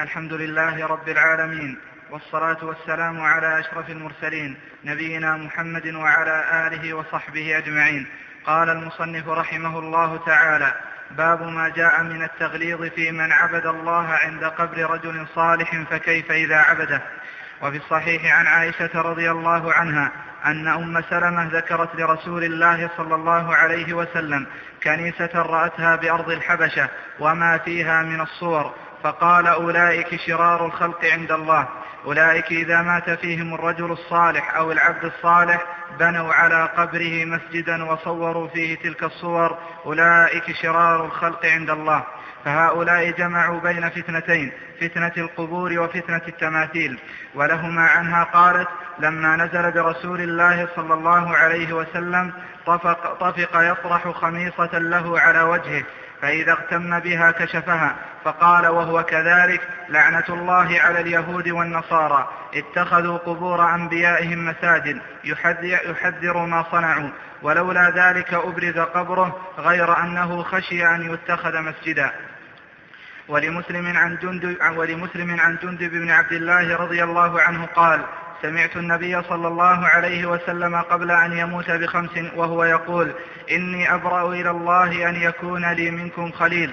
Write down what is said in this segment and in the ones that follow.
الحمد لله رب العالمين والصلاة والسلام على أشرف المرسلين نبينا محمد وعلى آله وصحبه أجمعين. قال المصنف رحمه الله تعالى باب ما جاء من التغليظ في من عبد الله عند قبر رجل صالح فكيف إذا عبده. وفي الصحيح عن عائشة رضي الله عنها أن أم سلمة ذكرت لرسول الله صلى الله عليه وسلم كنيسة رأتها بأرض الحبشة وما فيها من الصور فقال أولئك شرار الخلق عند الله. أولئك إذا مات فيهم الرجل الصالح أو العبد الصالح بنوا على قبره مسجدا وصوروا فيه تلك الصور. أولئك شرار الخلق عند الله. فهؤلاء جمعوا بين فتنتين فتنة القبور وفتنة التماثيل. ولهما عنها قالت لما نزل برسول الله صلى الله عليه وسلم طفق, طفق يطرح خميصة له على وجهه. فإذا اغتم بها كشفها فقال وهو كذلك لعنة الله على اليهود والنصارى اتخذوا قبور أنبيائهم مساجد يحذر ما صنعوا ولولا ذلك أبرز قبره غير أنه خشي أن يتخذ مسجدا. ولمسلم عن جندب ولمسلم عن جندب بن عبد الله رضي الله عنه قال سمعت النبي صلى الله عليه وسلم قبل أن يموت بخمس وهو يقول إني أبرأ إلى الله أن يكون لي منكم خليل.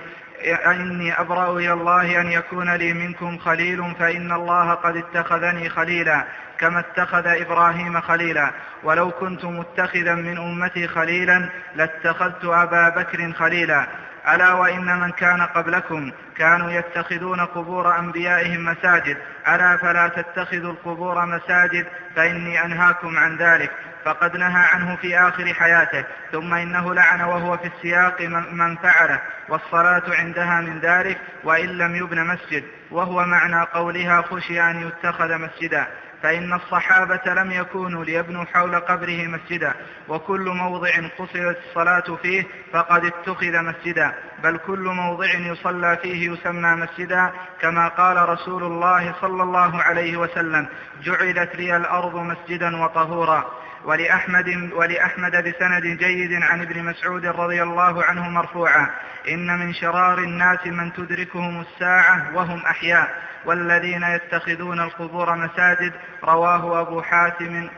إني أبرأ إلى الله أن يكون لي منكم خليل فإن الله قد اتخذني خليلا كما اتخذ إبراهيم خليلا. ولو كنت متخذا من أمتي خليلا لاتخذت أبا بكر خليلا. ألا وإن من كان قبلكم كانوا يتخذون قبور أنبيائهم مساجد. ألا فلا تتخذوا القبور مساجد فإني أنهاكم عن ذلك. فقد نهى عنه في آخر حياته. ثم إنه لعن وهو في السياق من فعله. والصلاة عندها من ذلك وإن لم يبن مسجد. وهو معنى قولها خشي أن يتخذ مسجدا. فإن الصحابة لم يكونوا ليبنوا حول قبره مسجدا وكل موضع قصرت الصلاة فيه فقد اتخذ مسجدا بل كل موضع يصلى فيه يسمى مسجدا كما قال رسول الله صلى الله عليه وسلم جعلت لي الأرض مسجدا وطهورا. ولأحمد, ولأحمد بسند جيد عن ابن مسعود رضي الله عنه مرفوعا. إن من شرار الناس من تدركهم الساعة وهم أحياء والذين يتخذون القبور مساجد رواه أبو حاتم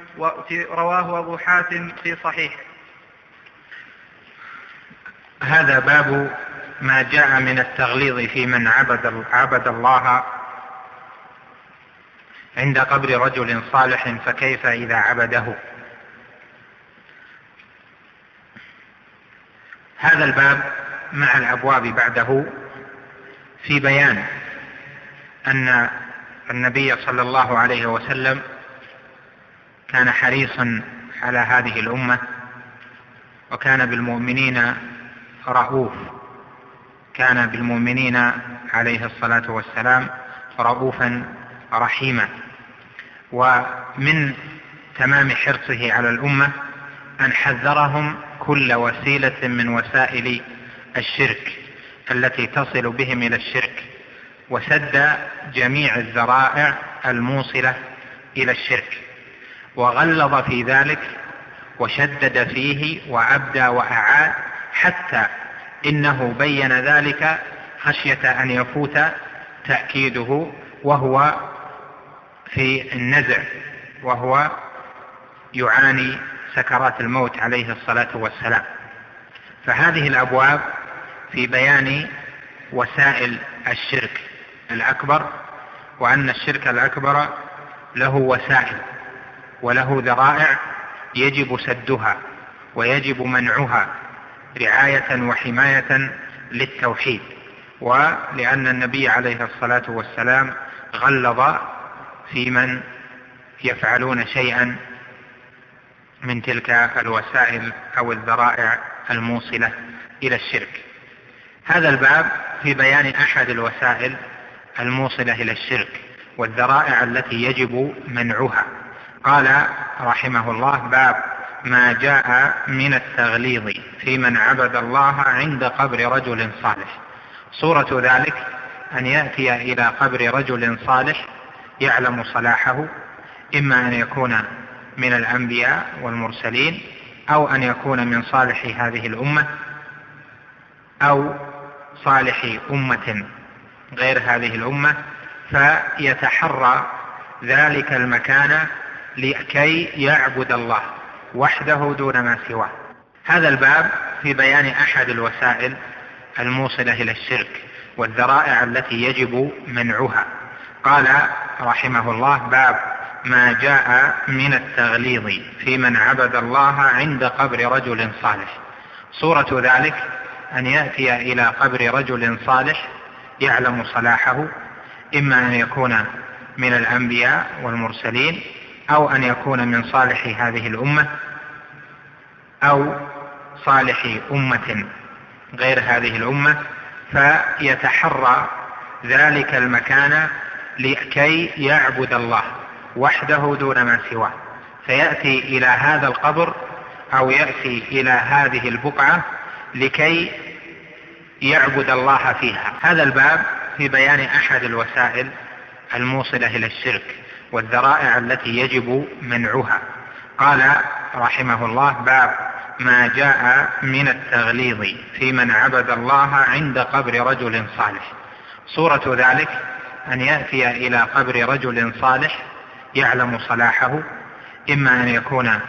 رواه أبو حاتم في صحيح. هذا باب ما جاء من التغليظ في من عبد, عبد الله عند قبر رجل صالح فكيف إذا عبده؟ هذا الباب مع الأبواب بعده في بيان أن النبي صلى الله عليه وسلم كان حريصا على هذه الأمة وكان بالمؤمنين رؤوف. كان بالمؤمنين عليه الصلاة والسلام رؤوفا رحيما. ومن تمام حرصه على الأمة أن حذرهم كل وسيلة من وسائل الشرك التي تصل بهم إلى الشرك وسد جميع الذرائع الموصلة إلى الشرك وغلظ في ذلك وشدد فيه وأبدى وأعاد حتى إنه بين ذلك خشية أن يفوت تأكيده وهو في النزع وهو يعاني سكرات الموت عليه الصلاة والسلام. فهذه الأبواب في بيان وسائل الشرك الأكبر وأن الشرك الأكبر له وسائل وله ذرائع يجب سدها ويجب منعها رعاية وحماية للتوحيد. ولأن النبي عليه الصلاة والسلام غلظ في من يفعلون شيئا من تلك الوسائل أو الذرائع الموصلة إلى الشرك. هذا الباب في بيان أحد الوسائل الموصلة إلى الشرك والذرائع التي يجب منعها. قال رحمه الله باب ما جاء من التغليظ في من عبد الله عند قبر رجل صالح. صورة ذلك أن يأتي إلى قبر رجل صالح يعلم صلاحه إما أن يكون من الأنبياء والمرسلين أو أن يكون من صالح هذه الأمة أو صالح أمة غير هذه الأمة فيتحرى ذلك المكان لكي يعبد الله وحده دون ما سواه. هذا الباب في بيان أحد الوسائل الموصلة إلى الشرك والذرائع التي يجب منعها. قال رحمه الله باب ما جاء من التغليظ في من عبد الله عند قبر رجل صالح. صورة ذلك أن يأتي إلى قبر رجل صالح يعلم صلاحه إما أن يكون من الأنبياء والمرسلين أو أن يكون من صالح هذه الأمة أو صالح أمة غير هذه الأمة فيتحرى ذلك المكان لكي يعبد الله. وحده دون ما سواه. فيأتي إلى هذا القبر أو يأتي إلى هذه البقعة لكي يعبد الله فيها. هذا الباب في بيان أحد الوسائل الموصلة إلى الشرك والذرائع التي يجب منعها. قال رحمه الله باب ما جاء من التغليظ في من عبد الله عند قبر رجل صالح. صورة ذلك أن يأتي إلى قبر رجل صالح يعلم صلاحه إما أن يكون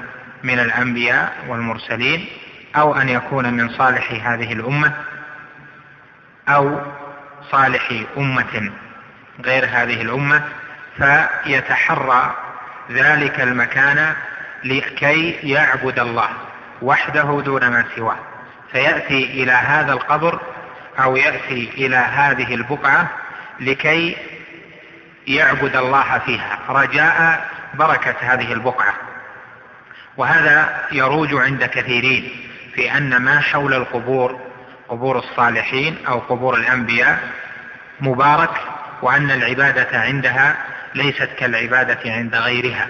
من الأنبياء والمرسلين أو أن يكون من صالح هذه الأمة أو صالح أمة غير هذه الأمة فيتحرى ذلك المكان لكي يعبد الله وحده دون ما سواه. فيأتي إلى هذا القبر أو يأتي إلى هذه البقعة لكي يعبد الله فيها. رجاء بركة هذه البقعة. وهذا يروج عند كثيرين في أن ما حول القبور قبور الصالحين أو قبور الأنبياء مبارك وأن العبادة عندها ليست كالعبادة عند غيرها.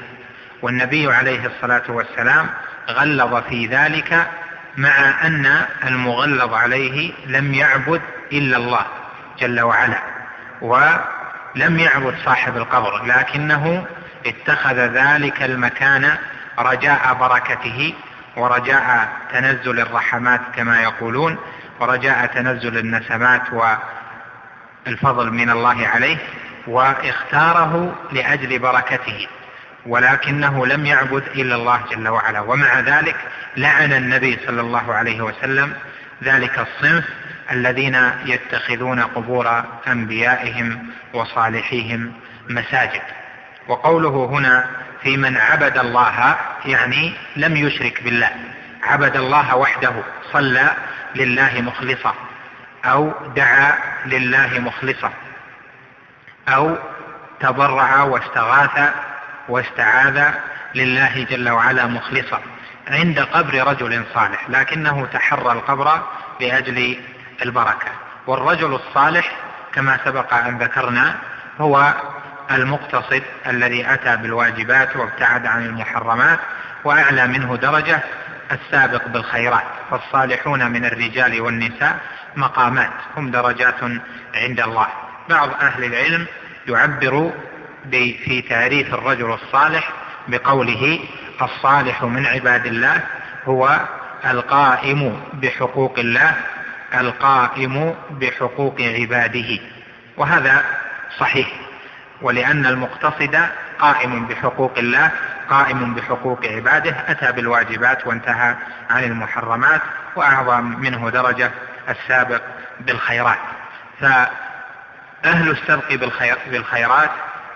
والنبي عليه الصلاة والسلام غلظ في ذلك مع أن المغلظ عليه لم يعبد إلا الله جل وعلا. ولم يعبد صاحب القبر لكنه اتخذ ذلك المكان رجاء بركته ورجاء تنزل الرحمات كما يقولون ورجاء تنزل النسمات والفضل من الله عليه واختاره لأجل بركته ولكنه لم يعبد إلا الله جل وعلا. ومع ذلك لعن النبي صلى الله عليه وسلم ذلك الصنف الذين يتخذون قبور أنبيائهم وصالحيهم مساجد. وقوله هنا في من عبد الله يعني لم يشرك بالله عبد الله وحده صلى لله مخلصا أو دعا لله مخلصا أو تضرع واستغاث واستعاذ لله جل وعلا مخلصا عند قبر رجل صالح لكنه تحرى القبر لأجل البركة. والرجل الصالح كما سبق أن ذكرنا هو المقتصد الذي أتى بالواجبات وابتعد عن المحرمات وأعلى منه درجة السابق بالخيرات. فالصالحون من الرجال والنساء مقامات هم درجات عند الله. بعض أهل العلم يعبر في تعريف الرجل الصالح بقوله الصالح من عباد الله هو القائم بحقوق الله القائم بحقوق عباده وهذا صحيح ولأن المقتصد قائم بحقوق الله قائم بحقوق عباده أتى بالواجبات وانتهى عن المحرمات وأعظم منه درجة السابق بالخيرات. فأهل السبق بالخيرات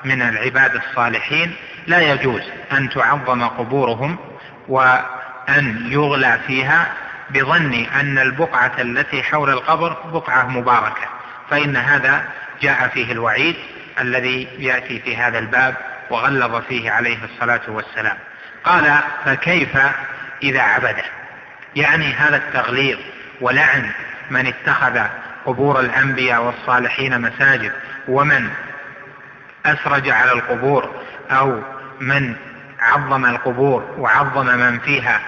من العباد الصالحين لا يجوز أن تعظم قبورهم وأن يغلى فيها بظن أن البقعة التي حول القبر بقعة مباركة فإن هذا جاء فيه الوعيد الذي يأتي في هذا الباب وغلظ فيه عليه الصلاة والسلام. قال فكيف إذا عبده؟ يعني هذا التغليظ ولعن من اتخذ قبور الأنبياء والصالحين مساجد ومن أسرج على القبور أو من عظم القبور وعظم من فيها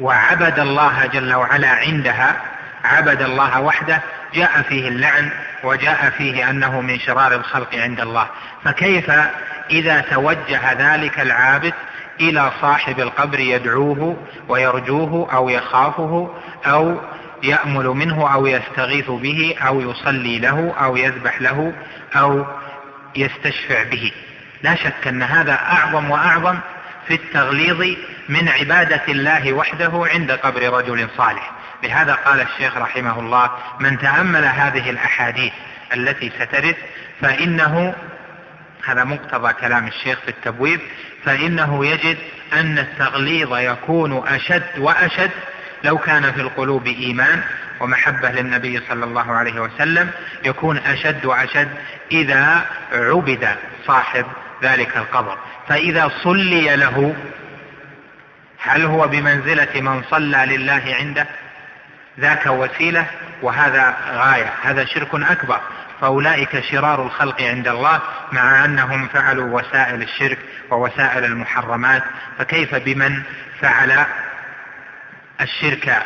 وعبد الله جل وعلا عندها عبد الله وحده جاء فيه اللعن وجاء فيه أنه من شرار الخلق عند الله. فكيف إذا توجه ذلك العابد إلى صاحب القبر يدعوه ويرجوه أو يخافه أو يأمل منه أو يستغيث به أو يصلي له أو يذبح له أو يستشفع به؟ لا شك أن هذا أعظم وأعظم في التغليظ من عبادة الله وحده عند قبر رجل صالح. لهذا قال الشيخ رحمه الله من تأمل هذه الأحاديث التي سترد فإنه هذا مقتضى كلام الشيخ في التبويب فإنه يجد أن التغليظ يكون أشد وأشد لو كان في القلوب إيمان ومحبة للنبي صلى الله عليه وسلم يكون أشد وأشد إذا عبد صاحب ذلك القبر. فإذا صلي له هل هو بمنزلة من صلى لله عنده؟ ذاك وسيلة وهذا غاية هذا شرك أكبر. فأولئك شرار الخلق عند الله مع أنهم فعلوا وسائل الشرك ووسائل المحرمات. فكيف بمن فعل الشرك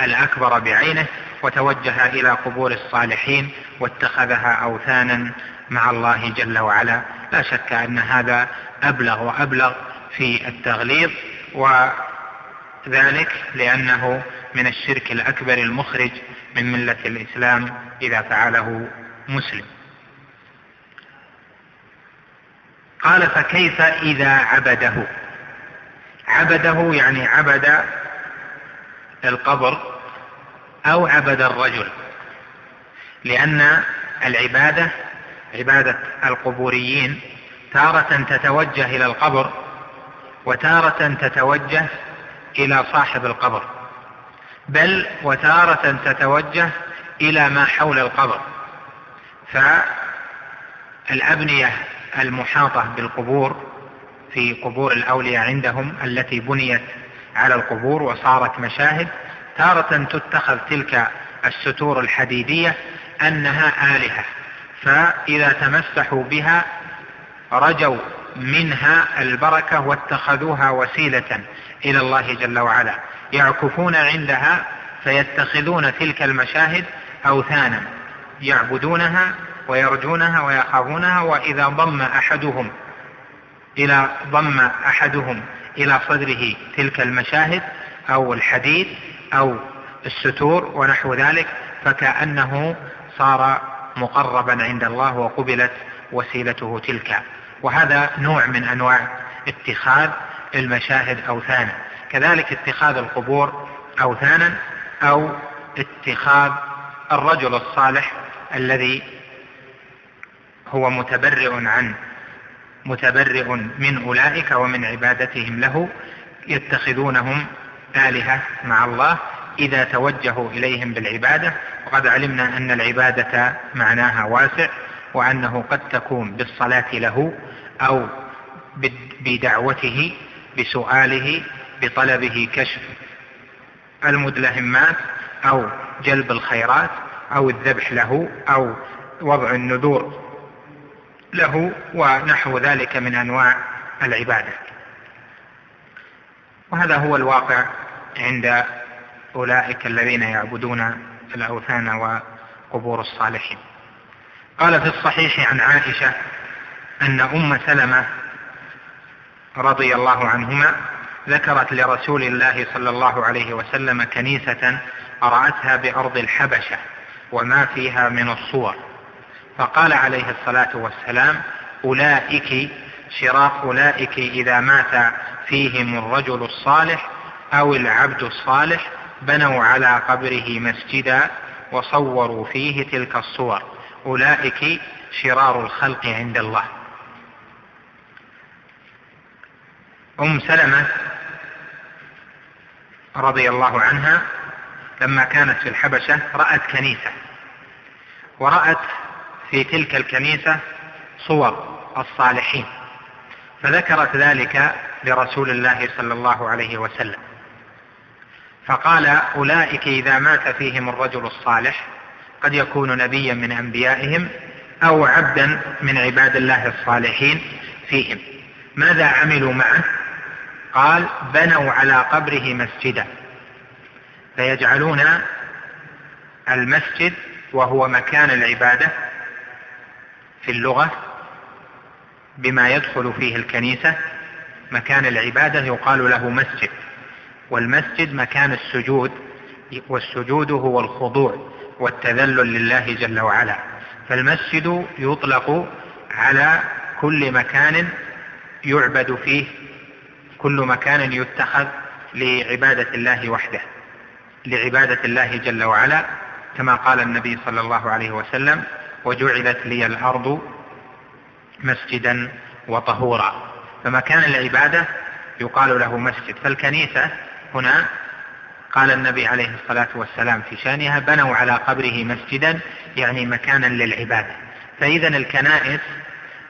الأكبر بعينه؟ وتوجه إلى قبور الصالحين واتخذها أوثانا مع الله جل وعلا. لا شك أن هذا أبلغ وأبلغ في التغليظ وذلك لأنه من الشرك الأكبر المخرج من ملة الإسلام إذا فعله مسلم. قال فكيف إذا عبده؟ عبده يعني عبد القبر أو عبد الرجل لأن العبادة عبادة القبوريين تارة تتوجه إلى القبر وتارة تتوجه إلى صاحب القبر. بل وتارة تتوجه إلى ما حول القبر. فالأبنية المحاطة بالقبور في قبور الأولياء عندهم التي بنيت على القبور وصارت مشاهد تارة تتخذ تلك الستور الحديدية أنها آلهة. فإذا تمسحوا بها رجوا منها البركة واتخذوها وسيلة إلى الله جل وعلا. يعكفون عندها فيتخذون تلك المشاهد أوثانا يعبدونها ويرجونها ويخافونها وإذا ضم أحدهم إلى ضم أحدهم إلى صدره تلك المشاهد أو الحديد أو الستور ونحو ذلك فكأنه صار مقربا عند الله وقبلت وسيلته تلك. وهذا نوع من أنواع اتخاذ المشاهد أوثانا. كذلك اتخاذ القبور أوثانا أو اتخاذ الرجل الصالح الذي هو متبرئ عن متبرئ من أولئك ومن عبادتهم له يتخذونهم آلهة مع الله. إذا توجهوا إليهم بالعبادة وقد علمنا أن العبادة معناها واسع وأنه قد تكون بالصلاة له أو بدعوته بسؤاله بطلبه كشف المدلهمات أو جلب الخيرات أو الذبح له أو وضع النذور له ونحو ذلك من أنواع العبادة. وهذا هو الواقع عند أولئك الذين يعبدون الأوثان وقبور الصالحين. قال في الصحيح عن عائشة أن أم سلمة رضي الله عنهما ذكرت لرسول الله صلى الله عليه وسلم كنيسة رأتها بأرض الحبشة وما فيها من الصور. فقال عليه الصلاة والسلام أولئك شراق أولئك إذا مات فيهم الرجل الصالح أو العبد الصالح بنوا على قبره مسجدا وصوروا فيه تلك الصور. أولئك شرار الخلق عند الله. أم سلمة رضي الله عنها لما كانت في الحبشة رأت كنيسة ورأت في تلك الكنيسة صور الصالحين فذكرت ذلك لرسول الله صلى الله عليه وسلم. فقال أولئك إذا مات فيهم الرجل الصالح قد يكون نبيا من أنبيائهم أو عبدا من عباد الله الصالحين فيهم. ماذا عملوا معه؟ قال بنوا على قبره مسجدا فيجعلون المسجد وهو مكان العبادة في اللغة بما يدخل فيه الكنيسة مكان العبادة يقال له مسجد. والمسجد مكان السجود والسجود هو الخضوع والتذلل لله جل وعلا. فالمسجد يطلق على كل مكان يعبد فيه كل مكان يتخذ لعبادة الله وحده لعبادة الله جل وعلا كما قال النبي صلى الله عليه وسلم وجعلت لي الأرض مسجدا وطهورا. فمكان العبادة يقال له مسجد. فالكنيسة هنا قال النبي عليه الصلاة والسلام في شأنها بنوا على قبره مسجدا يعني مكانا للعبادة. فإذا الكنائس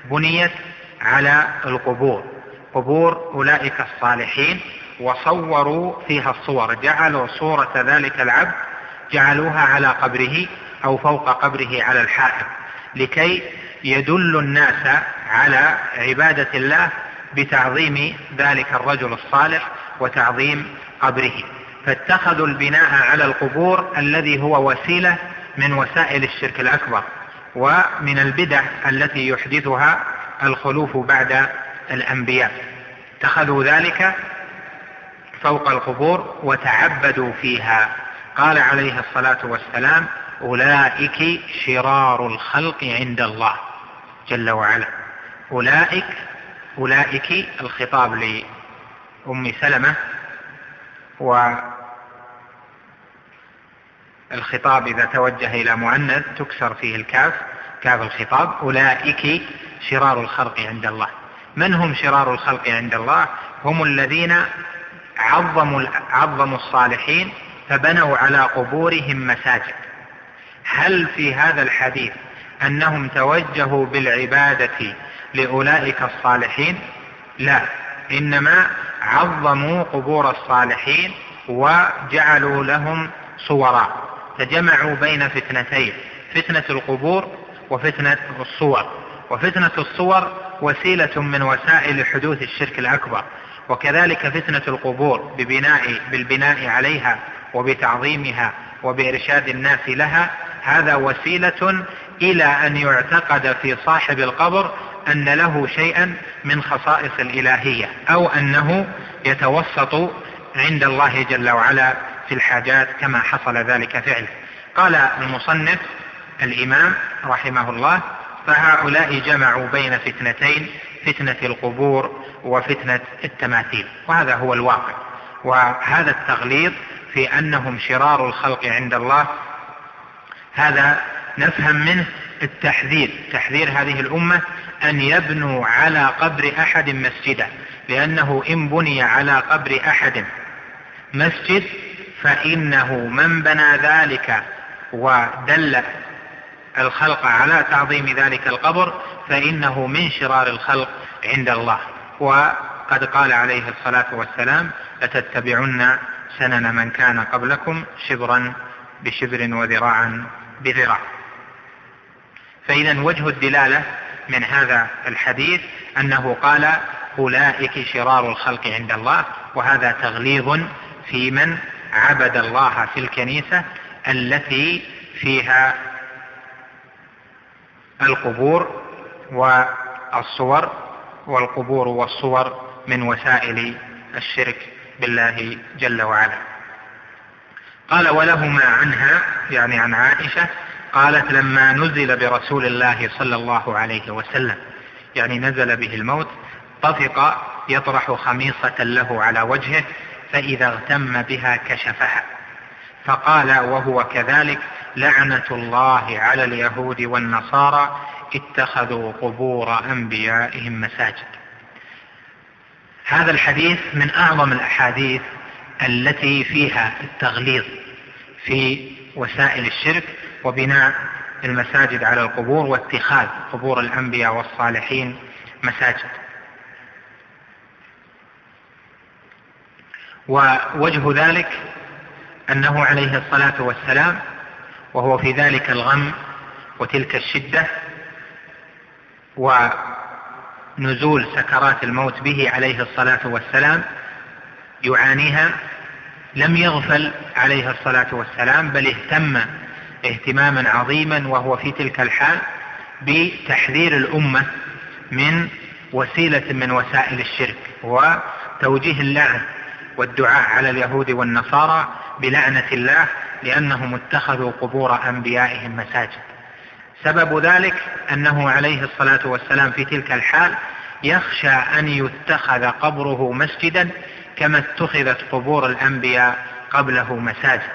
بنيت على القبور. قبور أولئك الصالحين وصوروا فيها الصور جعلوا صورة ذلك العبد جعلوها على قبره أو فوق قبره على الحائط لكي يدل الناس على عبادة الله بتعظيم ذلك الرجل الصالح وتعظيم قبره. فاتخذوا البناء على القبور الذي هو وسيلة من وسائل الشرك الأكبر ومن البدع التي يحدثها الخلوف بعد الأنبياء. اتخذوا ذلك فوق القبور وتعبدوا فيها. قال عليه الصلاة والسلام أولئك شرار الخلق عند الله. جل وعلا. أولئك أولئك الخطاب لأم سلمة والخطاب إذا توجه إلى مؤنث تكسر فيه الكاف كاف الخطاب. أولئك شرار الخلق عند الله. من هم شرار الخلق عند الله؟ هم الذين عظموا, عظموا الصالحين فبنوا على قبورهم مساجد. هل في هذا الحديث أنهم توجهوا بالعبادة لأولئك الصالحين؟ لا إنما عظموا قبور الصالحين وجعلوا لهم صورا. فجمعوا بين فتنتين فتنة القبور وفتنة الصور. وفتنة الصور وسيلة من وسائل حدوث الشرك الأكبر. وكذلك فتنة القبور ببناء بالبناء عليها وبتعظيمها وبإرشاد الناس لها. هذا وسيلة إلى أن يعتقد في صاحب القبر أن له شيئا من خصائص الإلهية أو أنه يتوسط عند الله جل وعلا في الحاجات كما حصل ذلك فعله. قال المصنف الإمام رحمه الله فهؤلاء جمعوا بين فتنتين فتنة القبور وفتنة التماثيل وهذا هو الواقع. وهذا التغليظ في أنهم شرار الخلق عند الله هذا نفهم منه التحذير. تحذير هذه الأمة أن يبنوا على قبر أحد مسجدا لأنه إن بني على قبر أحد مسجد فإنه من بنى ذلك ودل الخلق على تعظيم ذلك القبر فإنه من شرار الخلق عند الله. وقد قال عليه الصلاة والسلام لتتبعن سنن من كان قبلكم شبرا بشبر وذراعا بذراع. فإذا وجه الدلالة من هذا الحديث أنه قال أولئك شرار الخلق عند الله وهذا تغليظ في من عبد الله في الكنيسة التي فيها القبور والصور والقبور والصور من وسائل الشرك بالله جل وعلا. قال ولهما عنها يعني عن عائشة قالت لما نزل برسول الله صلى الله عليه وسلم يعني نزل به الموت طفق يطرح خميصة له على وجهه فإذا اغتم بها كشفها. فقال وهو كذلك لعنة الله على اليهود والنصارى اتخذوا قبور أنبيائهم مساجد. هذا الحديث من أعظم الأحاديث التي فيها التغليظ في وسائل الشرك وبناء المساجد على القبور واتخاذ قبور الأنبياء والصالحين مساجد. ووجه ذلك أنه عليه الصلاة والسلام وهو في ذلك الغم وتلك الشدة ونزول سكرات الموت به عليه الصلاة والسلام يعانيها لم يغفل عليه الصلاة والسلام بل اهتم اهتماما عظيما وهو في تلك الحال بتحذير الأمة من وسيلة من وسائل الشرك وتوجيه اللعن والدعاء على اليهود والنصارى بلعنة الله لأنهم اتخذوا قبور أنبيائهم مساجد. سبب ذلك أنه عليه الصلاة والسلام في تلك الحال يخشى أن يتخذ قبره مسجدا كما اتخذت قبور الأنبياء قبله مساجد.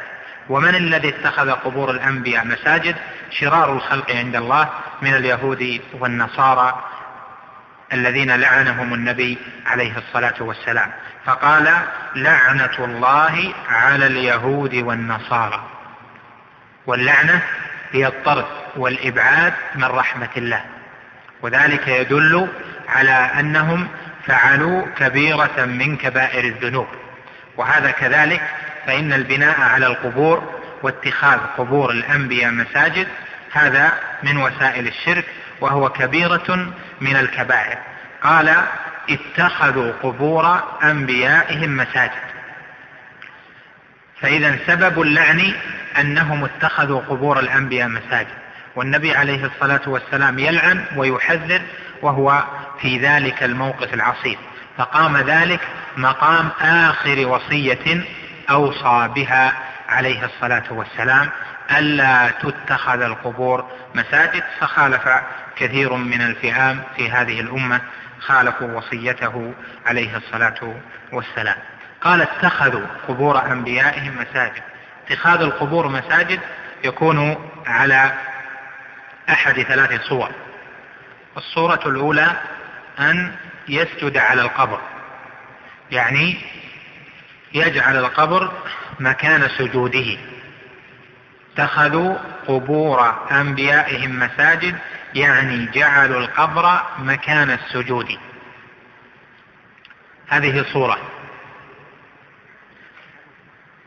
ومن الذي اتخذ قبور الأنبياء مساجد؟ شرار الخلق عند الله من اليهود والنصارى الذين لعنهم النبي عليه الصلاة والسلام. فقال لعنة الله على اليهود والنصارى. واللعنة هي الطرد والإبعاد من رحمة الله. وذلك يدل على أنهم فعلوا كبيرة من كبائر الذنوب. وهذا كذلك فإن البناء على القبور واتخاذ قبور الأنبياء مساجد هذا من وسائل الشرك وهو كبيرة من الكبائر. قال اتخذوا قبور أنبيائهم مساجد. فإذا سبب اللعن أنهم اتخذوا قبور الأنبياء مساجد. والنبي عليه الصلاة والسلام يلعن ويحذر وهو في ذلك الموقف العصيب. فقام ذلك مقام آخر وصية أوصى بها عليه الصلاة والسلام ألا تتخذ القبور مساجد. فخالف كثير من الفئام في هذه الأمة خالفوا وصيته عليه الصلاة والسلام. قال اتخذوا قبور أنبيائهم مساجد. اتخاذ القبور مساجد يكون على أحد ثلاث صور. الصورة الأولى أن يسجد على القبر. يعني يجعل القبر مكان سجوده. اتخذوا قبور أنبيائهم مساجد يعني جعلوا القبر مكان السجود. هذه صورة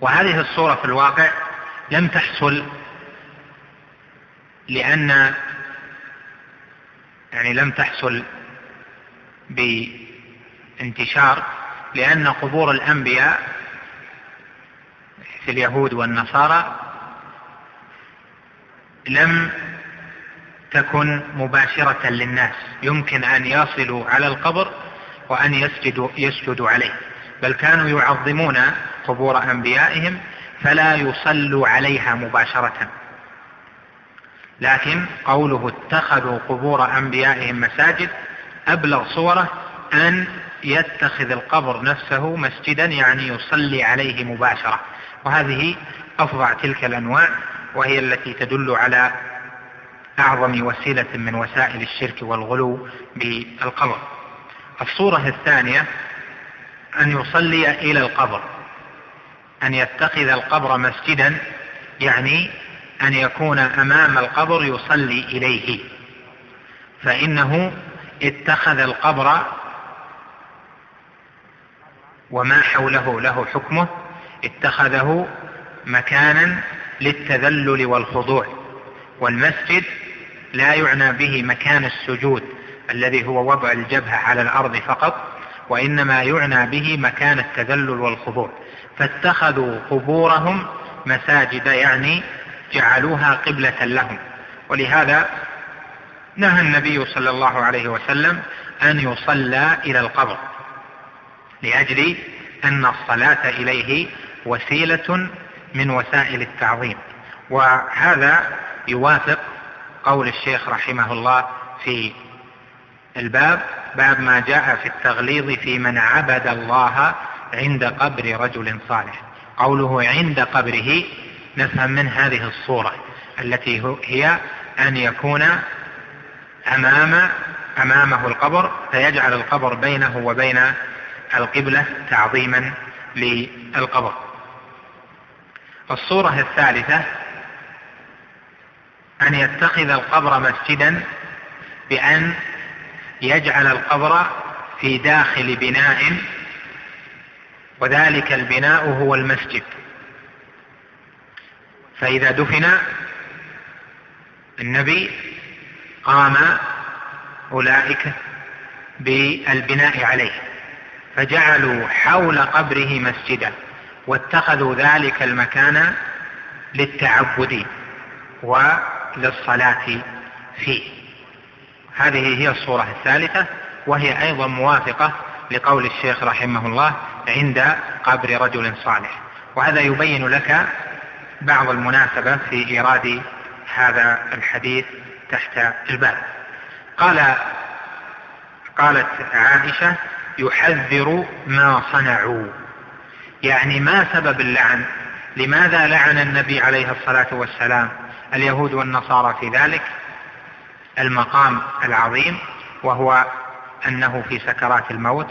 وهذه الصورة في الواقع لم تحصل لأن يعني لم تحصل بانتشار لأن قبور الأنبياء في اليهود والنصارى لم تكن مباشرة للناس. يمكن أن يصلوا على القبر وأن يسجدوا, يسجدوا عليه. بل كانوا يعظمون قبور أنبيائهم فلا يصلوا عليها مباشرة. لكن قوله اتخذوا قبور أنبيائهم مساجد أبلغ صورة أن يتخذ القبر نفسه مسجدا يعني يصلي عليه مباشرة. وهذه أفظع تلك الأنواع وهي التي تدل على أعظم وسيلة من وسائل الشرك والغلو بالقبر. الصورة الثانية أن يصلي إلى القبر أن يتخذ القبر مسجدا يعني أن يكون أمام القبر يصلي إليه. فإنه اتخذ القبر وما حوله له حكمه اتخذه مكانا للتذلل والخضوع. والمسجد لا يعنى به مكان السجود الذي هو وضع الجبهة على الأرض فقط وإنما يعنى به مكان التذلل والخضوع. فاتخذوا قبورهم مساجد يعني جعلوها قبلة لهم. ولهذا نهى النبي صلى الله عليه وسلم أن يصلى إلى القبر لأجل أن الصلاة إليه وسيلة من وسائل التعظيم. وهذا يوافق قول الشيخ رحمه الله في الباب باب ما جاء في التغليظ في من عبد الله عند قبر رجل صالح. قوله عند قبره نفهم من هذه الصورة التي هي أن يكون أمام أمامه القبر فيجعل القبر بينه وبين القبلة تعظيما للقبر. الصورة الثالثة أن يتخذ القبر مسجدا بأن يجعل القبر في داخل بناء وذلك البناء هو المسجد. فإذا دفن النبي قام أولئك بالبناء عليه فجعلوا حول قبره مسجدا. واتخذوا ذلك المكان للتعبد وللصلاة فيه. هذه هي الصورة الثالثة وهي أيضا موافقة لقول الشيخ رحمه الله عند قبر رجل صالح. وهذا يبين لك بعض المناسبة في إيراد هذا الحديث تحت الباب. قال قالت عائشة يحذر ما صنعوا. يعني ما سبب اللعن. لماذا لعن النبي عليه الصلاة والسلام؟ اليهود والنصارى في ذلك؟ المقام العظيم وهو أنه في سكرات الموت.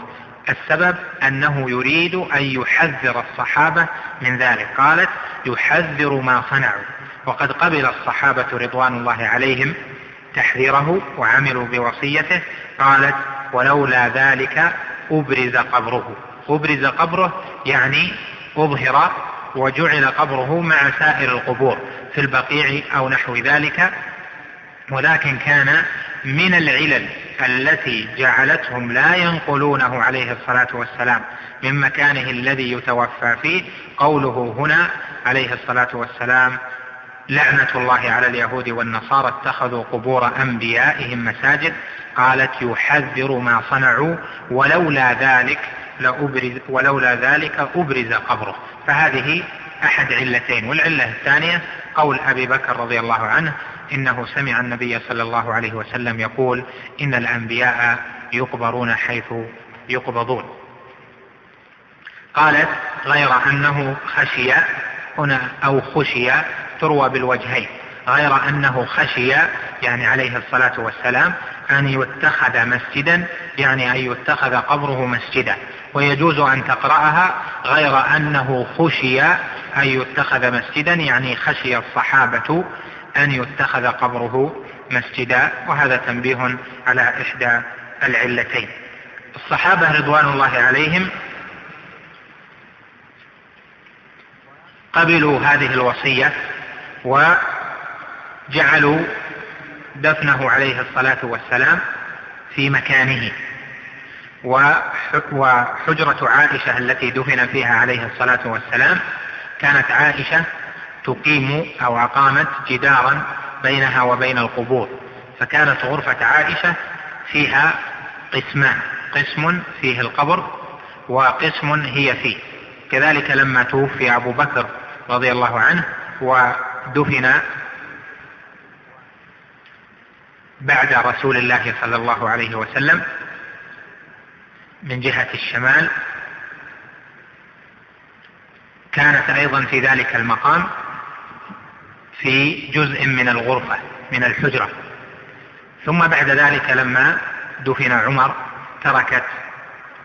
السبب أنه يريد أن يحذر الصحابة من ذلك. قالت يحذر ما صنعوا. وقد قبل الصحابة رضوان الله عليهم تحذيره وعملوا بوصيته. قالت ولولا ذلك أبرز قبره. أبرز قبره يعني أظهر وجعل قبره مع سائر القبور في البقيع أو نحو ذلك ولكن كان من العلل التي جعلتهم لا ينقلونه عليه الصلاة والسلام من مكانه الذي يتوفى فيه. قوله هنا عليه الصلاة والسلام لعنة الله على اليهود والنصارى اتخذوا قبور أنبيائهم مساجد قالت يحذر ما صنعوا ولولا ذلك لأبرز ولولا ذلك أبرز قبره. فهذه أحد علتين والعلة الثانية قول أبي بكر رضي الله عنه إنه سمع النبي صلى الله عليه وسلم يقول إن الأنبياء يقبرون حيث يقبضون. قالت غير أنه خشي هنا أو خشي تروى بالوجهين. غير أنه خشي يعني عليه الصلاة والسلام أن يتخذ مسجدا يعني أن يتخذ قبره مسجدا. ويجوز أن تقرأها غير أنه خشي أن يتخذ مسجدا يعني خشي الصحابة أن يتخذ قبره مسجدا. وهذا تنبيه على إحدى العلتين. الصحابة رضوان الله عليهم قبلوا هذه الوصية وجعلوا دفنه عليه الصلاة والسلام في مكانه. وحجرة عائشة التي دفن فيها عليه الصلاة والسلام كانت عائشة تقيم أو أقامت جدارا بينها وبين القبور. فكانت غرفة عائشة فيها قسمان قسم فيه القبر وقسم هي فيه. كذلك لما توفي أبو بكر رضي الله عنه ودفن بعد رسول الله صلى الله عليه وسلم من جهة الشمال كانت أيضا في ذلك المقام في جزء من الغرفة من الحجرة. ثم بعد ذلك لما دفن عمر تركت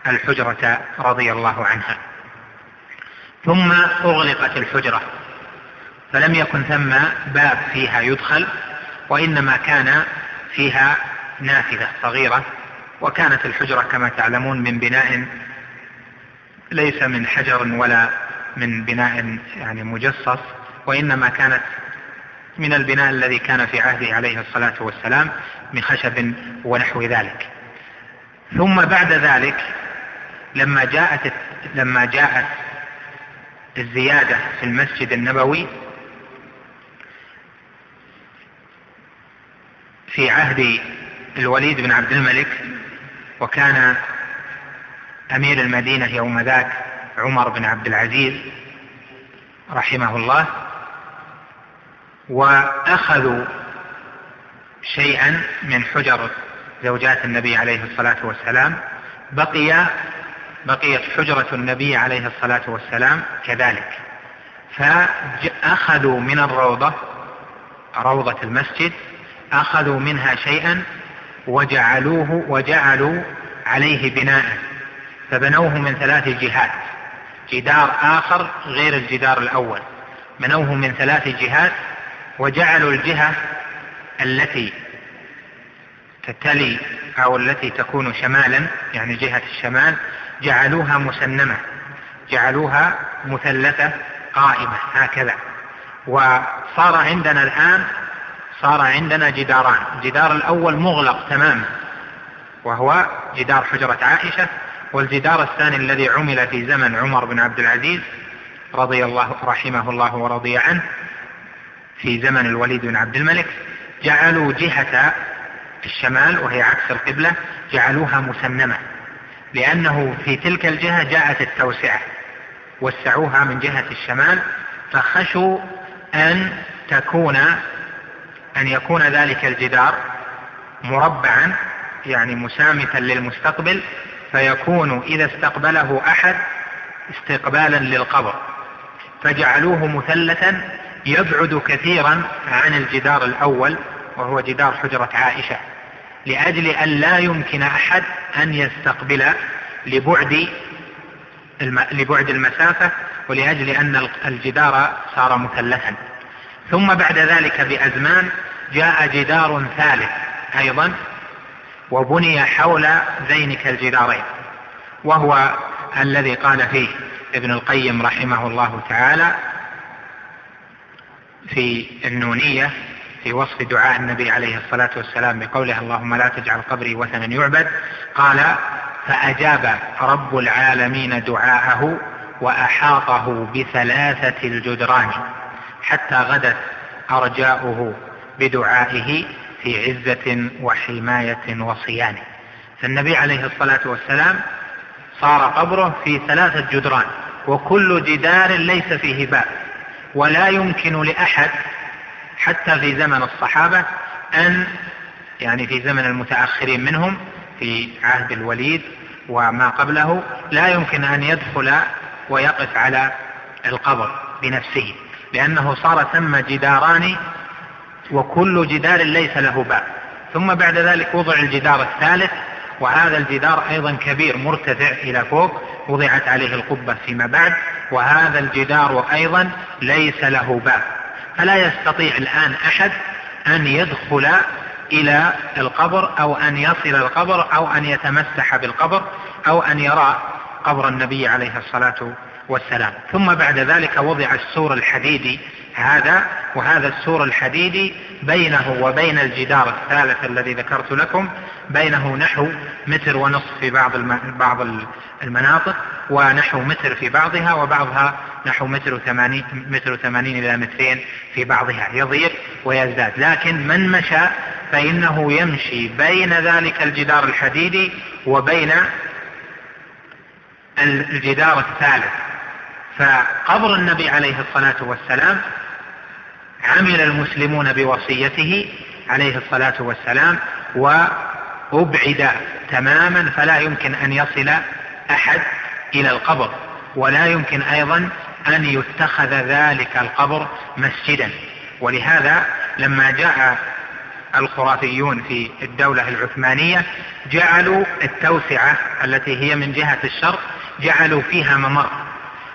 الحجرة رضي الله عنها. ثم أغلقت الحجرة فلم يكن ثم باب فيها يدخل وإنما كان فيها نافذة صغيرة وكانت الحجرة كما تعلمون من بناء ليس من حجر ولا من بناء يعني مجصص وإنما كانت من البناء الذي كان في عهده عليه الصلاة والسلام من خشب ونحو ذلك. ثم بعد ذلك لما جاءت لما جاءت الزيادة في المسجد النبوي في عهد الوليد بن عبد الملك وكان أمير المدينة يوم ذاك عمر بن عبد العزيز رحمه الله وأخذوا شيئا من حجر زوجات النبي عليه الصلاة والسلام. بقي بقيت حجرة النبي عليه الصلاة والسلام كذلك. فأخذوا من الروضة روضة المسجد أخذوا منها شيئا وجعلوه وجعلوا عليه بناء فبنوه من ثلاث جهات جدار آخر غير الجدار الأول. بنوه من ثلاث جهات وجعلوا الجهة التي تتلي أو التي تكون شمالا يعني جهة الشمال جعلوها مسنمة جعلوها مثلثة قائمة هكذا. وصار عندنا الآن صار عندنا جداران. الجدار الأول مغلق تماما وهو جدار حجرة عائشة والجدار الثاني الذي عمل في زمن عمر بن عبد العزيز رضي الله رحمه الله ورضي عنه في زمن الوليد بن عبد الملك جعلوا جهة الشمال وهي عكس القبلة جعلوها مسنمة لأنه في تلك الجهة جاءت التوسعة وسعوها من جهة الشمال فخشوا أن تكون أن يكون ذلك الجدار مربعا يعني مسامتا للمستقبل فيكون إذا استقبله أحد استقبالا للقبر. فجعلوه مثلثا يبعد كثيرا عن الجدار الأول وهو جدار حجرة عائشة لأجل أن لا يمكن أحد أن يستقبل لبعد لبعد المسافة ولأجل أن الجدار صار مثلثا. ثم بعد ذلك بأزمان جاء جدار ثالث أيضا وبني حول ذينك الجدارين وهو الذي قال فيه ابن القيم رحمه الله تعالى في النونية في وصف دعاء النبي عليه الصلاة والسلام بقوله اللهم لا تجعل قبري وثنا يعبد قال فأجاب رب العالمين دعاءه وأحاطه بثلاثة الجدران حتى غدت أرجاؤه بدعائه في عزة وحماية وصيانة. فالنبي عليه الصلاة والسلام صار قبره في ثلاثة جدران وكل جدار ليس فيه باب. ولا يمكن لأحد حتى في زمن الصحابة أن يعني في زمن المتأخرين منهم في عهد الوليد وما قبله لا يمكن أن يدخل ويقف على القبر بنفسه. لأنه صار ثم جداران وكل جدار ليس له باب ثم بعد ذلك وضع الجدار الثالث وهذا الجدار أيضا كبير مرتفع إلى فوق وضعت عليه القبة فيما بعد وهذا الجدار أيضا ليس له باب فلا يستطيع الآن أحد أن يدخل إلى القبر أو أن يصل القبر أو أن يتمسح بالقبر أو أن يرى قبر النبي عليه الصلاة والسلام ثم بعد ذلك وضع السور الحديدي هذا وهذا السور الحديدي بينه وبين الجدار الثالث الذي ذكرت لكم بينه نحو متر ونصف في بعض بعض المناطق ونحو متر في بعضها وبعضها نحو متر وثمانين متر وثمانين إلى مترين في بعضها. يضيق ويزداد. لكن من مشى فإنه يمشي بين ذلك الجدار الحديدي وبين الجدار الثالث. فقبر النبي عليه الصلاة والسلام عمل المسلمون بوصيته عليه الصلاة والسلام وأبعد تماما فلا يمكن أن يصل أحد إلى القبر ولا يمكن أيضا أن يتخذ ذلك القبر مسجدا. ولهذا لما جاء الخرافيون في الدولة العثمانية جعلوا التوسعة التي هي من جهة الشرق جعلوا فيها ممر.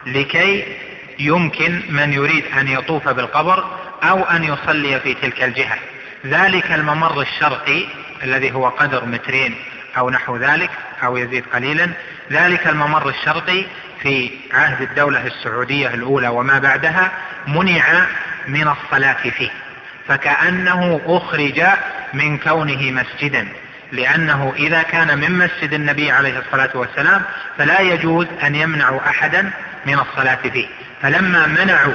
لكي يمكن من يريد أن يطوف بالقبر أو أن يصلي في تلك الجهة. ذلك الممر الشرقي الذي هو قدر مترين أو نحو ذلك أو يزيد قليلا. ذلك الممر الشرقي في عهد الدولة السعودية الأولى وما بعدها منع من الصلاة فيه. فكأنه أخرج من كونه مسجدا لأنه إذا كان من مسجد النبي عليه الصلاة والسلام فلا يجوز أن يمنع أحدا من الصلاة فيه. فلما منعوا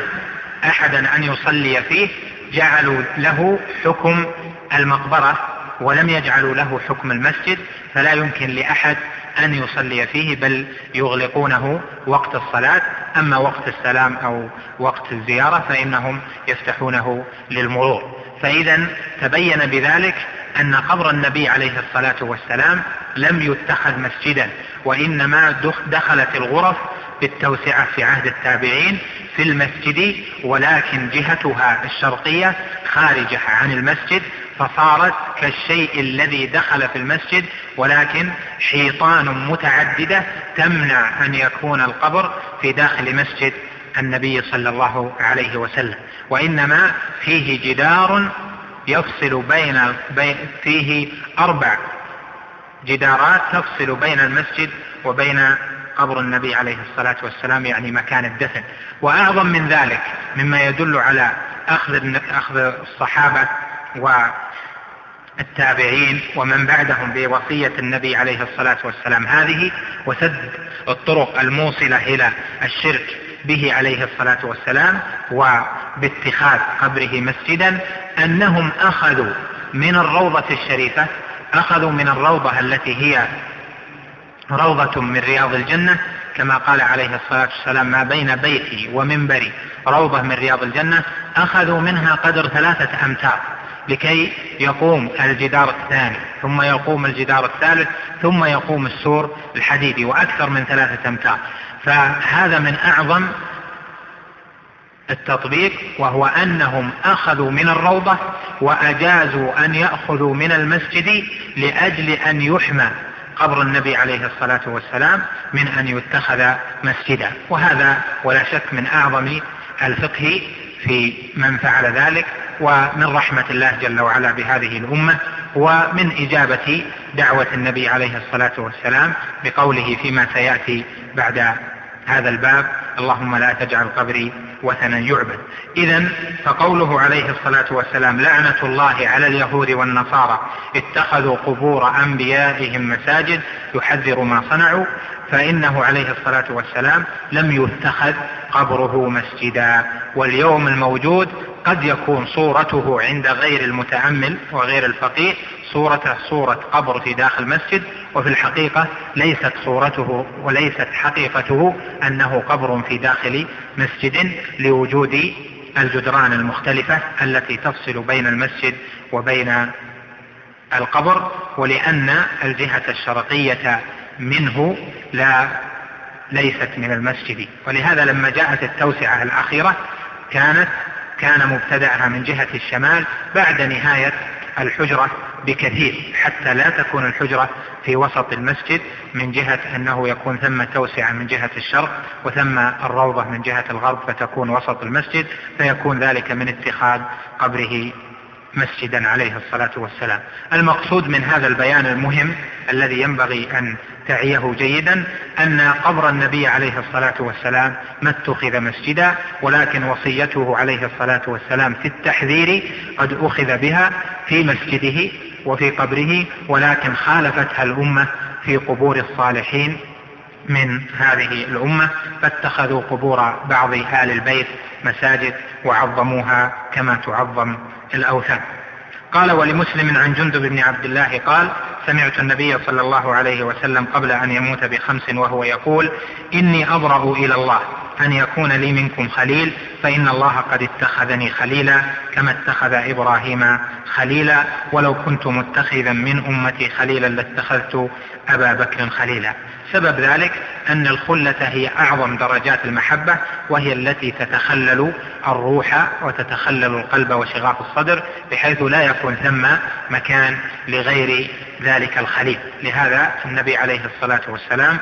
أحدا أن يصلي فيه جعلوا له حكم المقبرة ولم يجعلوا له حكم المسجد فلا يمكن لأحد أن يصلي فيه بل يغلقونه وقت الصلاة. أما وقت السلام أو وقت الزيارة فإنهم يفتحونه للمرور. فإذا تبين بذلك أن قبر النبي عليه الصلاة والسلام لم يتخذ مسجدا وإنما دخلت الغرف بالتوسعة في عهد التابعين في المسجد ولكن جهتها الشرقية خارجة عن المسجد فصارت كالشيء الذي دخل في المسجد ولكن حيطان متعددة تمنع أن يكون القبر في داخل مسجد النبي صلى الله عليه وسلم. وإنما فيه جدار يفصل بين, بين فيه أربع جدارات تفصل بين المسجد وبين قبر النبي عليه الصلاة والسلام يعني مكان الدفن. وأعظم من ذلك مما يدل على أخذ, أخذ الصحابة والتابعين ومن بعدهم بوصية النبي عليه الصلاة والسلام. هذه وسد الطرق الموصلة إلى الشرك به عليه الصلاة والسلام وباتخاذ قبره مسجدا أنهم أخذوا من الروضة الشريفة أخذوا من الروضة التي هي روضة من رياض الجنة كما قال عليه الصلاة والسلام ما بين بيتي ومنبري روضة من رياض الجنة أخذوا منها قدر ثلاثة أمتار لكي يقوم الجدار الثاني ثم يقوم الجدار الثالث ثم يقوم السور الحديدي وأكثر من ثلاثة أمتار. فهذا من أعظم التطبيق وهو أنهم أخذوا من الروضة وأجازوا أن يأخذوا من المسجد لأجل أن يحمى قبر النبي عليه الصلاة والسلام من أن يتخذ مسجدا. وهذا ولا شك من أعظم الفقه في من فعل ذلك ومن رحمة الله جل وعلا بهذه الأمة ومن إجابة دعوة النبي عليه الصلاة والسلام بقوله فيما سيأتي بعد هذا الباب. اللهم لا تجعل قبري وثنا يعبد. إذا فقوله عليه الصلاة والسلام لعنة الله على اليهود والنصارى اتخذوا قبور أنبيائهم مساجد يحذر ما صنعوا فإنه عليه الصلاة والسلام لم يتخذ قبره مسجدا. واليوم الموجود قد يكون صورته عند غير المتأمل وغير الفقيه صورته صورة قبر في داخل مسجد وفي الحقيقة ليست صورته وليست حقيقته أنه قبر في داخل مسجد لوجود الجدران المختلفة التي تفصل بين المسجد وبين القبر ولأن الجهة الشرقية منه لا ليست من المسجد. ولهذا لما جاءت التوسعة الأخيرة كانت كان مبتدأها من جهة الشمال بعد نهاية الحجرة بكثير حتى لا تكون الحجرة في وسط المسجد من جهة أنه يكون ثم توسعة من جهة الشرق وثم الروضة من جهة الغرب فتكون وسط المسجد فيكون ذلك من اتخاذ قبره مسجدا عليه الصلاة والسلام. المقصود من هذا البيان المهم الذي ينبغي أن تعيه جيدا أن قبر النبي عليه الصلاة والسلام ما اتخذ مسجدا ولكن وصيته عليه الصلاة والسلام في التحذير قد أخذ بها في مسجده وفي قبره ولكن خالفتها الأمة في قبور الصالحين من هذه الأمة فاتخذوا قبور بعض آل البيت مساجد وعظموها كما تعظم الأوثان. قال ولمسلم عن جندب بن عبد الله قال سمعت النبي صلى الله عليه وسلم قبل أن يموت بخمس وهو يقول إني أبرأ إلى الله أن يكون لي منكم خليل فإن الله قد اتخذني خليلا كما اتخذ إبراهيم خليلا ولو كنت متخذا من أمتي خليلا لاتخذت أبا بكر خليلا. سبب ذلك أن الخلة هي أعظم درجات المحبة وهي التي تتخلل الروح وتتخلل القلب وشغاف الصدر بحيث لا يكون ثم مكان لغير ذلك الخليل. لهذا النبي عليه الصلاة والسلام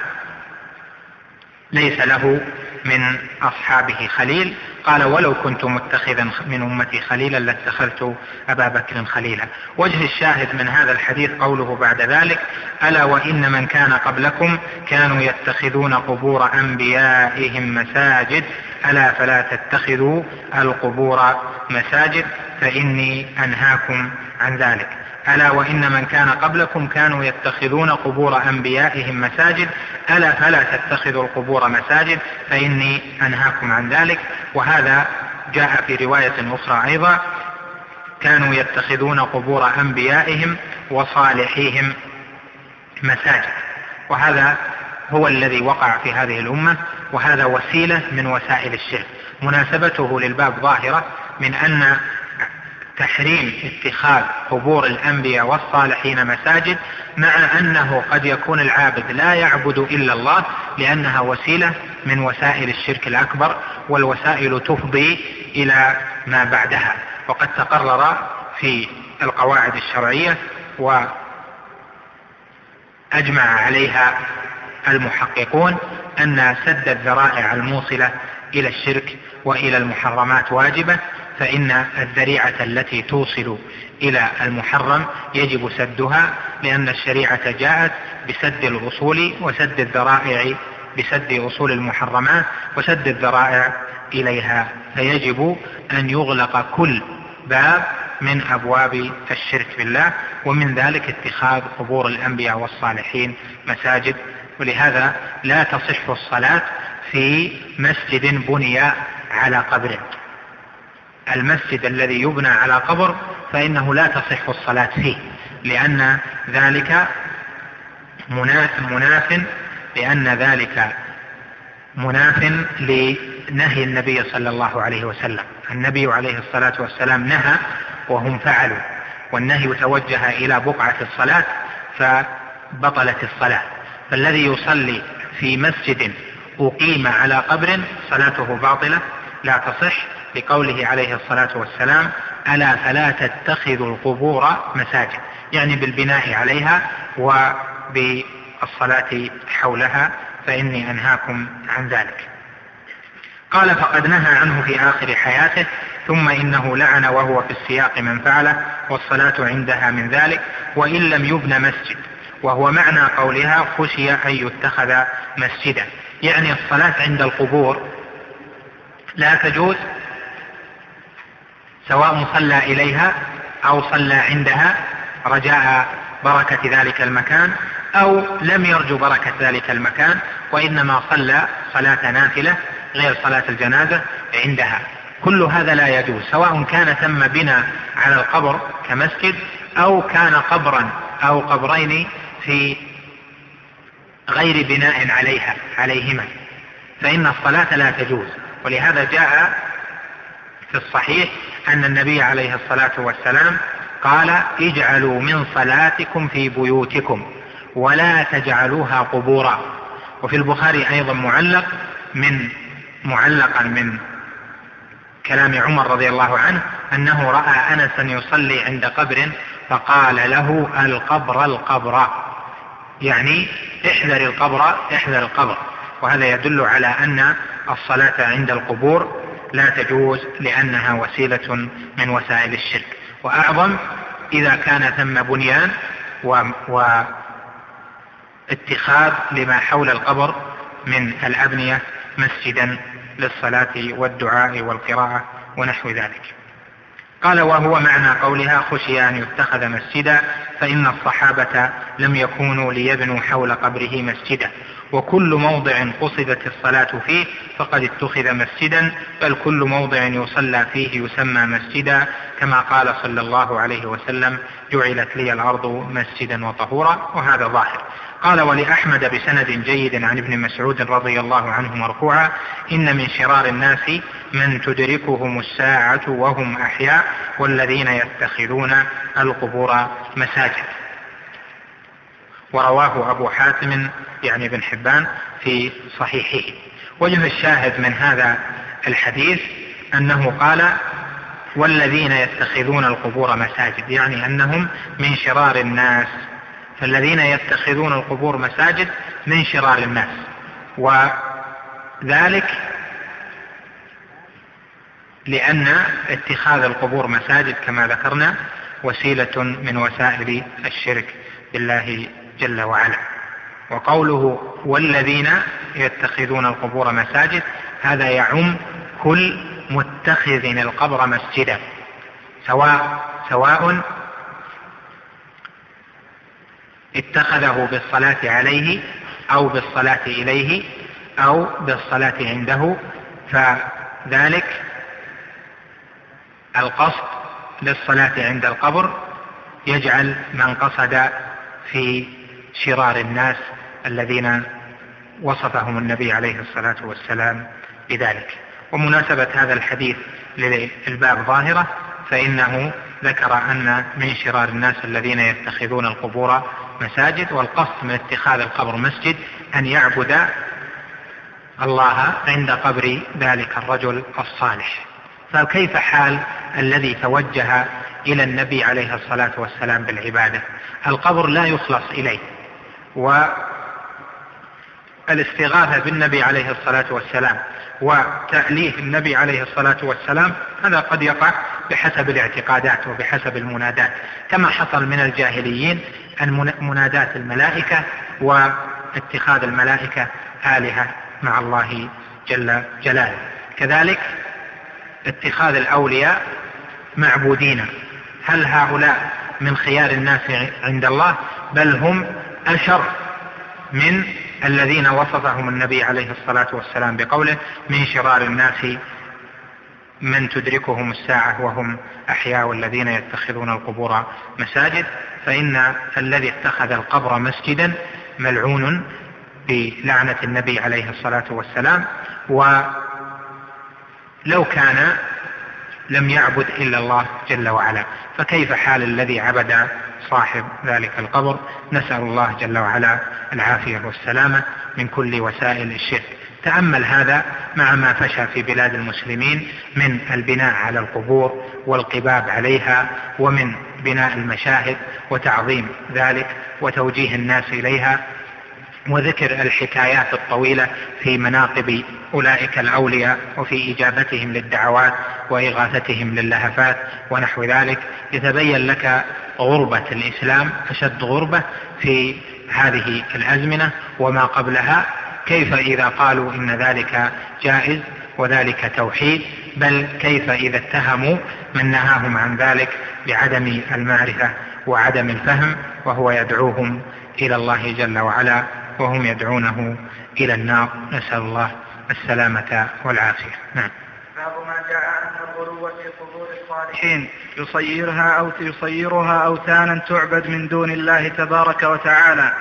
ليس له من أصحابه خليل قال ولو كنت متخذا من أمتي خليلا لاتخذت أبا بكر خليلا. وجه الشاهد من هذا الحديث قوله بعد ذلك ألا وإن من كان قبلكم كانوا يتخذون قبور أنبيائهم مساجد. ألا فلا تتخذوا القبور مساجد فإني أنهاكم عن ذلك. ألا وإن من كان قبلكم كانوا يتخذون قبور أنبيائهم مساجد. ألا فلا تتخذوا القبور مساجد فإني أنهاكم عن ذلك. وهذا جاء في رواية أخرى أيضا. كانوا يتخذون قبور أنبيائهم وصالحيهم مساجد. وهذا هو الذي وقع في هذه الأمة وهذا وسيلة من وسائل الشرك. مناسبته للباب ظاهرة من أن تحريم اتخاذ قبور الأنبياء والصالحين مساجد مع أنه قد يكون العابد لا يعبد إلا الله لأنها وسيلة من وسائل الشرك الأكبر والوسائل تفضي إلى ما بعدها. وقد تقرر في القواعد الشرعية وأجمع عليها المحققون أن سد الذرائع الموصلة إلى الشرك وإلى المحرمات واجبة فإن الذريعة التي توصل إلى المحرم يجب سدها لأن الشريعة جاءت بسد الأصول وسد الذرائع بسد أصول المحرمات وسد الذرائع إليها. فيجب أن يغلق كل باب من أبواب الشرك بالله ومن ذلك اتخاذ قبور الأنبياء والصالحين مساجد. ولهذا لا تصح الصلاة في مسجد بني على قبر المسجد الذي يبنى على قبر فإنه لا تصح الصلاة فيه. لأن ذلك مناف لأن ذلك مناف لنهي النبي صلى الله عليه وسلم. النبي عليه الصلاة والسلام نهى وهم فعلوا. والنهي توجه إلى بقعة الصلاة فبطلت الصلاة. فالذي يصلي في مسجد أقيم على قبر صلاته باطلة لا تصح. لقوله عليه الصلاة والسلام ألا فلا تتخذوا القبور مساجد؟ يعني بالبناء عليها وبالصلاة حولها فإني أنهاكم عن ذلك. قال فقد نهى عنه في آخر حياته ثم إنه لعن وهو في السياق من فعله والصلاة عندها من ذلك وإن لم يبن مسجد. وهو معنى قولها خشي أن يتخذ مسجدا. يعني الصلاة عند القبور لا تجوز سواء صلى إليها أو صلى عندها رجاء بركة ذلك المكان أو لم يرجو بركة ذلك المكان وإنما صلى صلاة نافلة غير صلاة الجنازة عندها. كل هذا لا يجوز سواء كان ثم بناء على القبر كمسجد أو كان قبرا أو قبرين في غير بناء عليها عليهما. فإن الصلاة لا تجوز ولهذا جاء في الصحيح أن النبي عليه الصلاة والسلام قال اجعلوا من صلاتكم في بيوتكم ولا تجعلوها قبورا. وفي البخاري أيضا معلق من معلقا من كلام عمر رضي الله عنه أنه رأى أنسا يصلي عند قبر فقال له القبر القبر يعني احذر القبر احذر القبر. وهذا يدل على أن الصلاة عند القبور لا تجوز لأنها وسيلة من وسائل الشرك. وأعظم إذا كان ثم بنيان و, و لما حول القبر من الأبنية مسجدا للصلاة والدعاء والقراءة ونحو ذلك. قال وهو معنى قولها خشي أن يتخذ مسجدا فإن الصحابة لم يكونوا ليبنوا حول قبره مسجدا. وكل موضع قصدت الصلاة فيه فقد اتخذ مسجدا بل كل موضع يصلى فيه يسمى مسجدا كما قال صلى الله عليه وسلم جعلت لي الأرض مسجدا وطهورا وهذا ظاهر. قال ولأحمد بسند جيد عن ابن مسعود رضي الله عنه مرفوعا إن من شرار الناس من تدركهم الساعة وهم أحياء والذين يتخذون القبور مساجد. ورواه أبو حاتم يعني ابن حبان في صحيحه. وجه الشاهد من هذا الحديث أنه قال والذين يتخذون القبور مساجد يعني أنهم من شرار الناس. فالذين يتخذون القبور مساجد من شرار الناس. وذلك لأن اتخاذ القبور مساجد كما ذكرنا وسيلة من وسائل الشرك بالله جل وعلا. وقوله والذين يتخذون القبور مساجد هذا يعم كل متخذ القبر مسجدا سواء سواء اتخذه بالصلاة عليه أو بالصلاة إليه أو بالصلاة عنده فذلك القصد للصلاة عند القبر يجعل من قصد في شرار الناس الذين وصفهم النبي عليه الصلاة والسلام بذلك. ومناسبة هذا الحديث للباب ظاهرة فإنه ذكر أن من شرار الناس الذين يتخذون القبور مساجد والقصد من اتخاذ القبر مسجد أن يعبد الله عند قبر ذلك الرجل الصالح. فكيف حال الذي توجه إلى النبي عليه الصلاة والسلام بالعبادة؟ القبر لا يخلص إليه. والاستغاثة بالنبي عليه الصلاة والسلام وتأليه النبي عليه الصلاة والسلام هذا قد يقع بحسب الاعتقادات وبحسب المنادات كما حصل من الجاهليين أن منادات الملائكة واتخاذ الملائكة آلهة مع الله جل جلاله. كذلك اتخاذ الأولياء معبودين. هل هؤلاء من خيار الناس عند الله؟ بل هم أشر من الذين وصفهم النبي عليه الصلاة والسلام بقوله من شرار الناس من تدركهم الساعة وهم أحياء والذين يتخذون القبور مساجد فإن الذي اتخذ القبر مسجدا ملعون بلعنة النبي عليه الصلاة والسلام ولو كان لم يعبد إلا الله جل وعلا. فكيف حال الذي عبد صاحب ذلك القبر؟ نسأل الله جل وعلا العافية والسلامة من كل وسائل الشرك. تأمل هذا مع ما فشى في بلاد المسلمين من البناء على القبور والقباب عليها ومن بناء المشاهد وتعظيم ذلك وتوجيه الناس إليها. وذكر الحكايات الطويلة في مناقب أولئك الأولياء وفي إجابتهم للدعوات وإغاثتهم للهفات ونحو ذلك. يتبين لك غربة الإسلام أشد غربة في هذه الأزمنة وما قبلها. كيف إذا قالوا إن ذلك جائز وذلك توحيد؟ بل كيف إذا اتهموا من نهاهم عن ذلك بعدم المعرفة وعدم الفهم وهو يدعوهم إلى الله جل وعلا؟ وهم يدعونه إلى النار. نسأل الله السلامة والعافية. نعم. باب ما جاء أن الغلو في قبور الصالحين. يصيرها أو يصيرها أوثانا تعبد من دون الله تبارك وتعالى.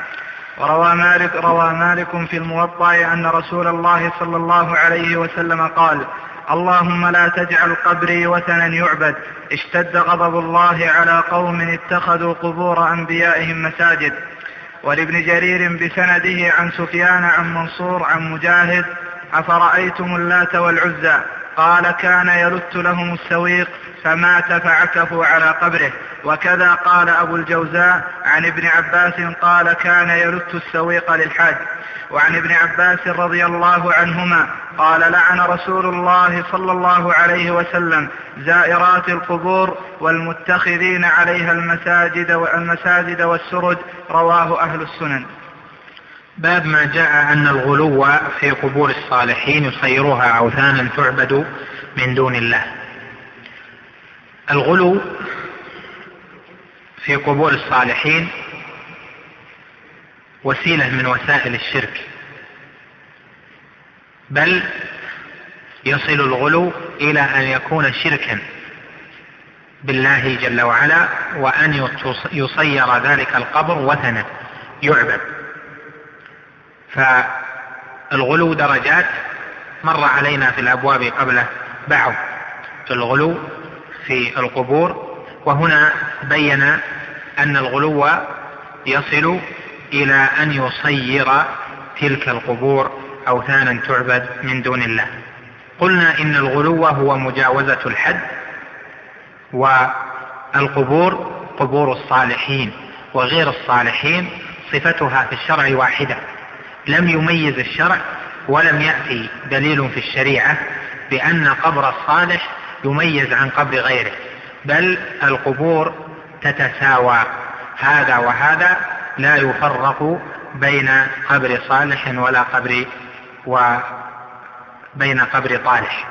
وروى مالك روى مالك في الموطأ أن رسول الله صلى الله عليه وسلم قال اللهم لا تجعل قبري وثنا يعبد. اشتد غضب الله على قوم اتخذوا قبور أنبيائهم مساجد. ولابن جرير بسنده عن سفيان عن منصور عن مجاهد أفرأيتم اللات والعزى؟ قال كان يلت لهم السويق فمات فعكفوا على قبره. وكذا قال أبو الجوزاء عن ابن عباس قال كان يلت السويق للحاج. وعن ابن عباس رضي الله عنهما قال لعن رسول الله صلى الله عليه وسلم زائرات القبور والمتخذين عليها المساجد والمساجد والسرج رواه أهل السنن. باب ما جاء أن الغلو في قبور الصالحين يصيرها أوثانا تعبد من دون الله. الغلو في قبور الصالحين وسيلة من وسائل الشرك بل يصل الغلو إلى أن يكون شركا بالله جل وعلا وأن يصير ذلك القبر وثنا يعبد. فالغلو درجات مر علينا في الأبواب قبل بعض الغلو في القبور وهنا بين أن الغلو يصل إلى أن يصير تلك القبور أوثانا تعبد من دون الله. قلنا إن الغلو هو مجاوزة الحد والقبور قبور الصالحين وغير الصالحين صفتها في الشرع واحدة. لم يميز الشرع ولم يأتي دليل في الشريعة بأن قبر الصالح يميز عن قبر غيره بل القبور تتساوى هذا وهذا لا يفرق بين قبر صالح ولا قبر وبين قبر طالح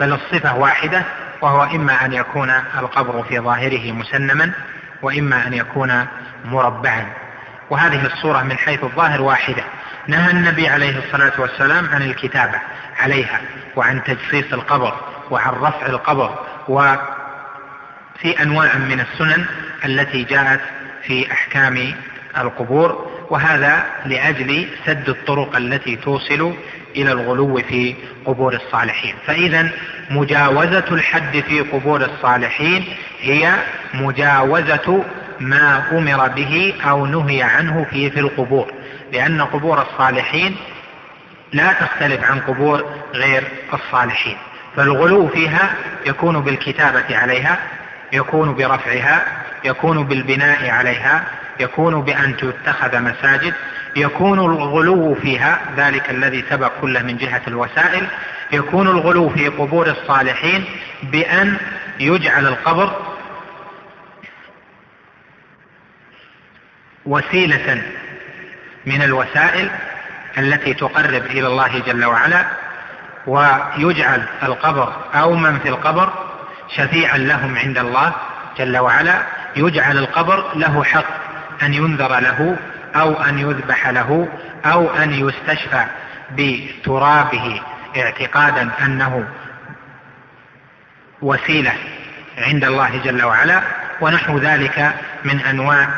بل الصفة واحدة وهو إما أن يكون القبر في ظاهره مسنما وإما أن يكون مربعا وهذه الصورة من حيث الظاهر واحدة. نهى النبي عليه الصلاة والسلام عن الكتابة عليها وعن تجصيص القبر وعن رفع القبر وفي أنواع من السنن التي جاءت في أحكام القبور وهذا لأجل سد الطرق التي توصل إلى الغلو في قبور الصالحين. فإذا مجاوزة الحد في قبور الصالحين هي مجاوزة ما أمر به أو نهي عنه في في القبور. لأن قبور الصالحين لا تختلف عن قبور غير الصالحين. فالغلو فيها يكون بالكتابة عليها يكون برفعها يكون بالبناء عليها يكون بأن تتخذ مساجد يكون الغلو فيها ذلك الذي سبق كله من جهة الوسائل يكون الغلو في قبور الصالحين بأن يجعل القبر وسيلة من الوسائل التي تقرب إلى الله جل وعلا ويجعل القبر أو من في القبر شفيعا لهم عند الله جل وعلا يجعل القبر له حق أن ينذر له أو أن يذبح له أو أن يستشفى بترابه اعتقادا أنه وسيلة عند الله جل وعلا. ونحو ذلك من أنواع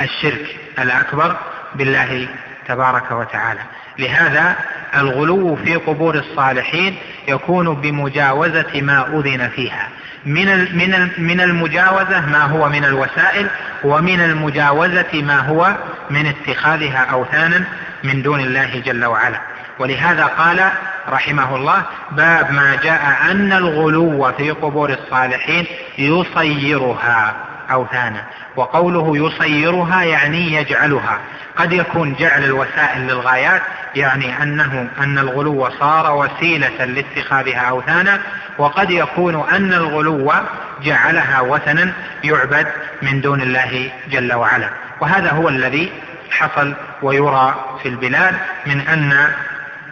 الشرك الأكبر. بالله تبارك وتعالى. لهذا الغلو في قبور الصالحين يكون بمجاوزة ما أذن فيها. من من من المجاوزة ما هو من الوسائل ومن المجاوزة ما هو من اتخاذها أوثانا من دون الله جل وعلا. ولهذا قال رحمه الله باب ما جاء أن الغلو في قبور الصالحين يصيرها. أوثانا وقوله يصيرها يعني يجعلها. قد يكون جعل الوسائل للغايات يعني أنه أن الغلو صار وسيلة لاتخاذها أوثانا وقد يكون أن الغلو جعلها وثنا يعبد من دون الله جل وعلا. وهذا هو الذي حصل ويرى في البلاد من أن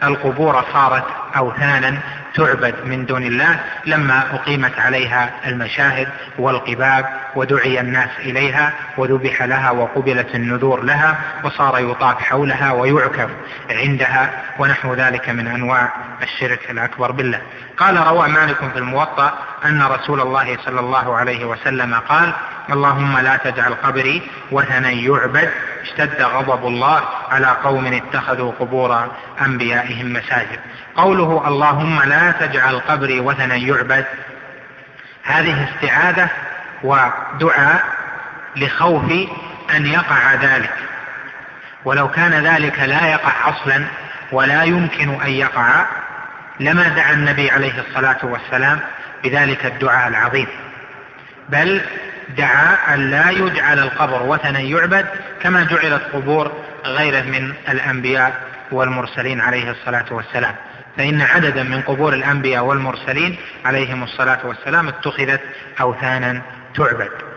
القبور صارت أوثانا تعبد من دون الله لما أقيمت عليها المشاهد والقباب ودعي الناس إليها وذبح لها وقبلت النذور لها وصار يطاف حولها ويعكف عندها ونحو ذلك من أنواع الشرك الأكبر بالله. قال روى مالك في الموطأ أن رسول الله صلى الله عليه وسلم قال اللهم لا تجعل قبري وثنا يعبد اشتد غضب الله على قوم اتخذوا قبور أنبيائهم مساجد. قوله اللهم لا تجعل قبري وثنا يعبد. هذه استعاذة ودعاء لخوف أن يقع ذلك. ولو كان ذلك لا يقع أصلا ولا يمكن أن يقع لما دعا النبي عليه الصلاة والسلام بذلك الدعاء العظيم. بل دعا أن لا يجعل القبر وثنا يعبد كما جعلت قبور غيره من الأنبياء والمرسلين عليه الصلاة والسلام. فإن عددا من قبور الأنبياء والمرسلين عليهم الصلاة والسلام اتخذت أوثانا تعبد.